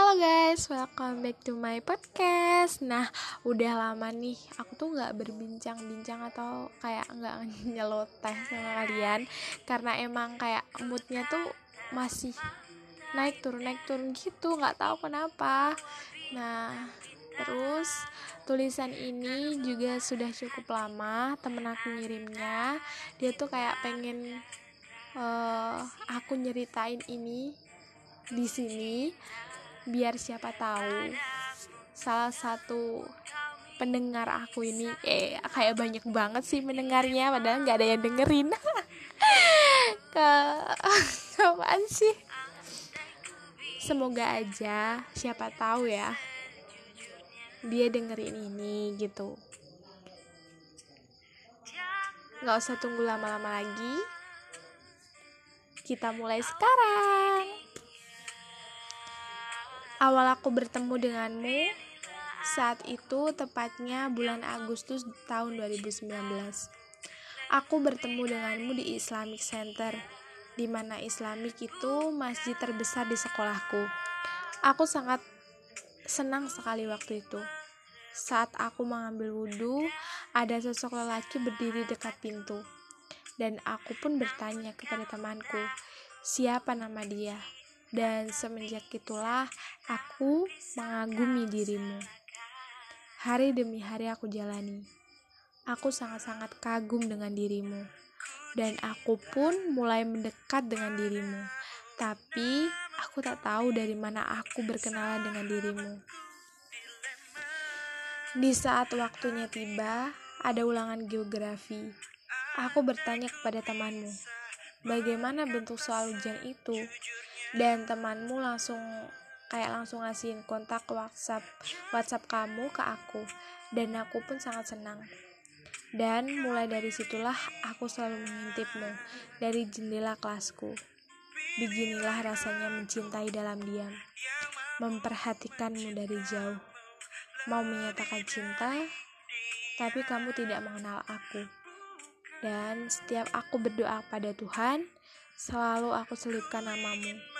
Halo guys, welcome back to my podcast. Nah, udah lama nih aku tuh nggak berbincang-bincang atau kayak nggak nyeloteh sama kalian karena emang kayak moodnya tuh masih naik turun naik turun gitu, nggak tahu kenapa. Nah, terus tulisan ini juga sudah cukup lama temen aku ngirimnya. Dia tuh kayak pengen uh, aku nyeritain ini di sini biar siapa tahu salah satu pendengar aku ini eh kayak banyak banget sih mendengarnya padahal nggak ada yang dengerin. Ke kapan sih? Semoga aja siapa tahu ya dia dengerin ini gitu. Nggak usah tunggu lama-lama lagi. Kita mulai sekarang Awal aku bertemu denganmu saat itu tepatnya bulan Agustus tahun 2019. Aku bertemu denganmu di Islamic Center, di mana Islamic itu masjid terbesar di sekolahku. Aku sangat senang sekali waktu itu. Saat aku mengambil wudhu, ada sosok lelaki berdiri dekat pintu. Dan aku pun bertanya kepada temanku, siapa nama dia? Dan semenjak itulah aku mengagumi dirimu. Hari demi hari aku jalani. Aku sangat-sangat kagum dengan dirimu, dan aku pun mulai mendekat dengan dirimu. Tapi aku tak tahu dari mana aku berkenalan dengan dirimu. Di saat waktunya tiba, ada ulangan geografi. Aku bertanya kepada temanmu, bagaimana bentuk soal ujian itu? Dan temanmu langsung kayak langsung ngasihin kontak WhatsApp WhatsApp kamu ke aku. Dan aku pun sangat senang. Dan mulai dari situlah aku selalu mengintipmu dari jendela kelasku. Beginilah rasanya mencintai dalam diam. Memperhatikanmu dari jauh. Mau menyatakan cinta tapi kamu tidak mengenal aku. Dan setiap aku berdoa pada Tuhan selalu aku selipkan namamu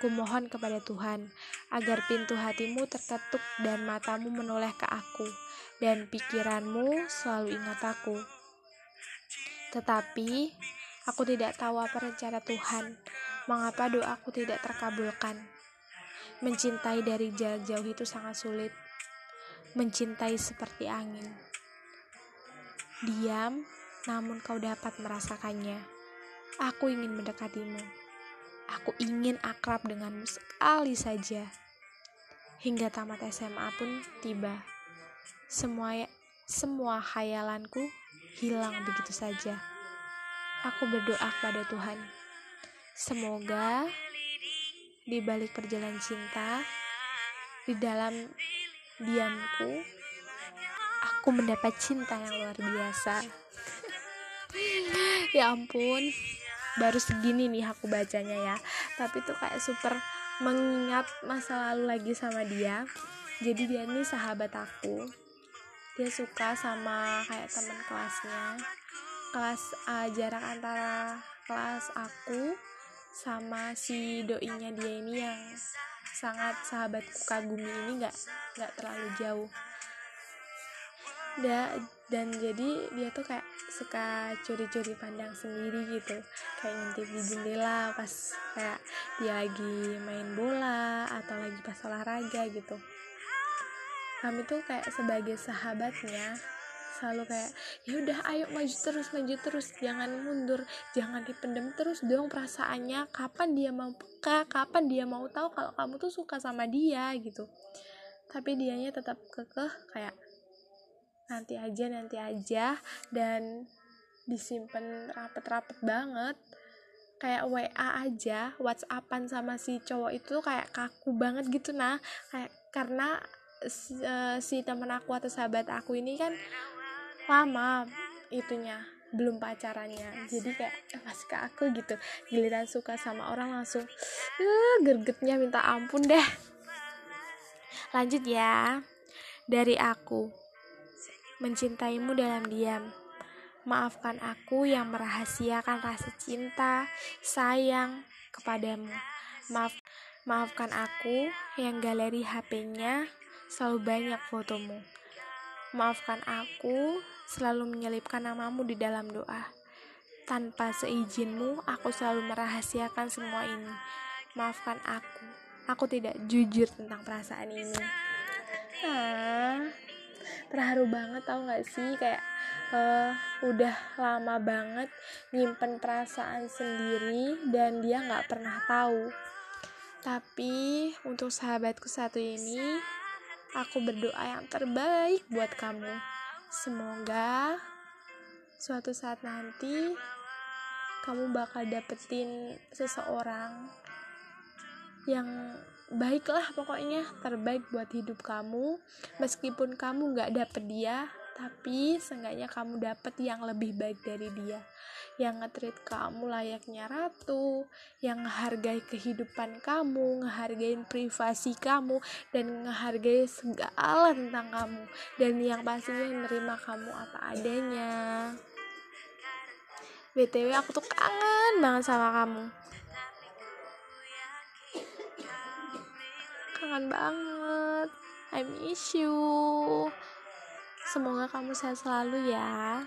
Kumohon kepada Tuhan agar pintu hatimu terketuk dan matamu menoleh ke aku, dan pikiranmu selalu ingat aku. Tetapi aku tidak tahu apa rencana Tuhan, mengapa doaku tidak terkabulkan. Mencintai dari jarak jauh itu sangat sulit. Mencintai seperti angin. Diam, namun kau dapat merasakannya. Aku ingin mendekatimu Aku ingin akrab denganmu sekali saja. Hingga tamat SMA pun tiba. Semua semua hayalanku hilang begitu saja. Aku berdoa kepada Tuhan. Semoga di balik perjalanan cinta, di dalam diamku, aku mendapat cinta yang luar biasa. ya ampun, baru segini nih aku bacanya ya. Tapi tuh kayak super mengingat masa lalu lagi sama dia. Jadi dia nih sahabat aku. Dia suka sama kayak teman kelasnya. Kelas uh, jarak antara kelas aku sama si doinya dia ini yang sangat sahabatku kagumi ini nggak nggak terlalu jauh da, dan jadi dia tuh kayak suka curi-curi pandang sendiri gitu. Kayak ngintip di jendela pas kayak dia lagi main bola atau lagi pas olahraga gitu. Kami tuh kayak sebagai sahabatnya selalu kayak ya udah ayo maju terus maju terus. Jangan mundur jangan dipendem terus dong perasaannya. Kapan dia mau peka? Kapan dia mau tahu kalau kamu tuh suka sama dia? gitu. Tapi dianya tetap kekeh kayak nanti aja nanti aja dan disimpan rapet-rapet banget. Kayak WA aja WhatsAppan sama si cowok itu kayak kaku banget gitu nah. Kayak karena si, uh, si temen aku atau sahabat aku ini kan lama itunya belum pacarannya. Jadi kayak pas ke aku gitu. Giliran suka sama orang langsung uh, gergetnya minta ampun deh. Lanjut ya. Dari aku mencintaimu dalam diam. Maafkan aku yang merahasiakan rasa cinta, sayang kepadamu. Maaf, Maafkan aku yang galeri HP-nya selalu banyak fotomu. Maafkan aku selalu menyelipkan namamu di dalam doa. Tanpa seizinmu, aku selalu merahasiakan semua ini. Maafkan aku. Aku tidak jujur tentang perasaan ini. Ah, terharu banget tau gak sih? Kayak uh, udah lama banget nyimpen perasaan sendiri dan dia nggak pernah tahu. Tapi untuk sahabatku satu ini aku berdoa yang terbaik buat kamu. Semoga suatu saat nanti kamu bakal dapetin seseorang yang baiklah pokoknya terbaik buat hidup kamu. Meskipun kamu nggak dapet dia tapi seenggaknya kamu dapet yang lebih baik dari dia. Yang ngetrit kamu layaknya ratu yang menghargai kehidupan kamu ngehargain privasi kamu dan menghargai segala tentang kamu. Dan yang pastinya menerima kamu apa adanya. Btw aku tuh kangen banget sama kamu kangen banget I miss you Semoga kamu sehat selalu ya.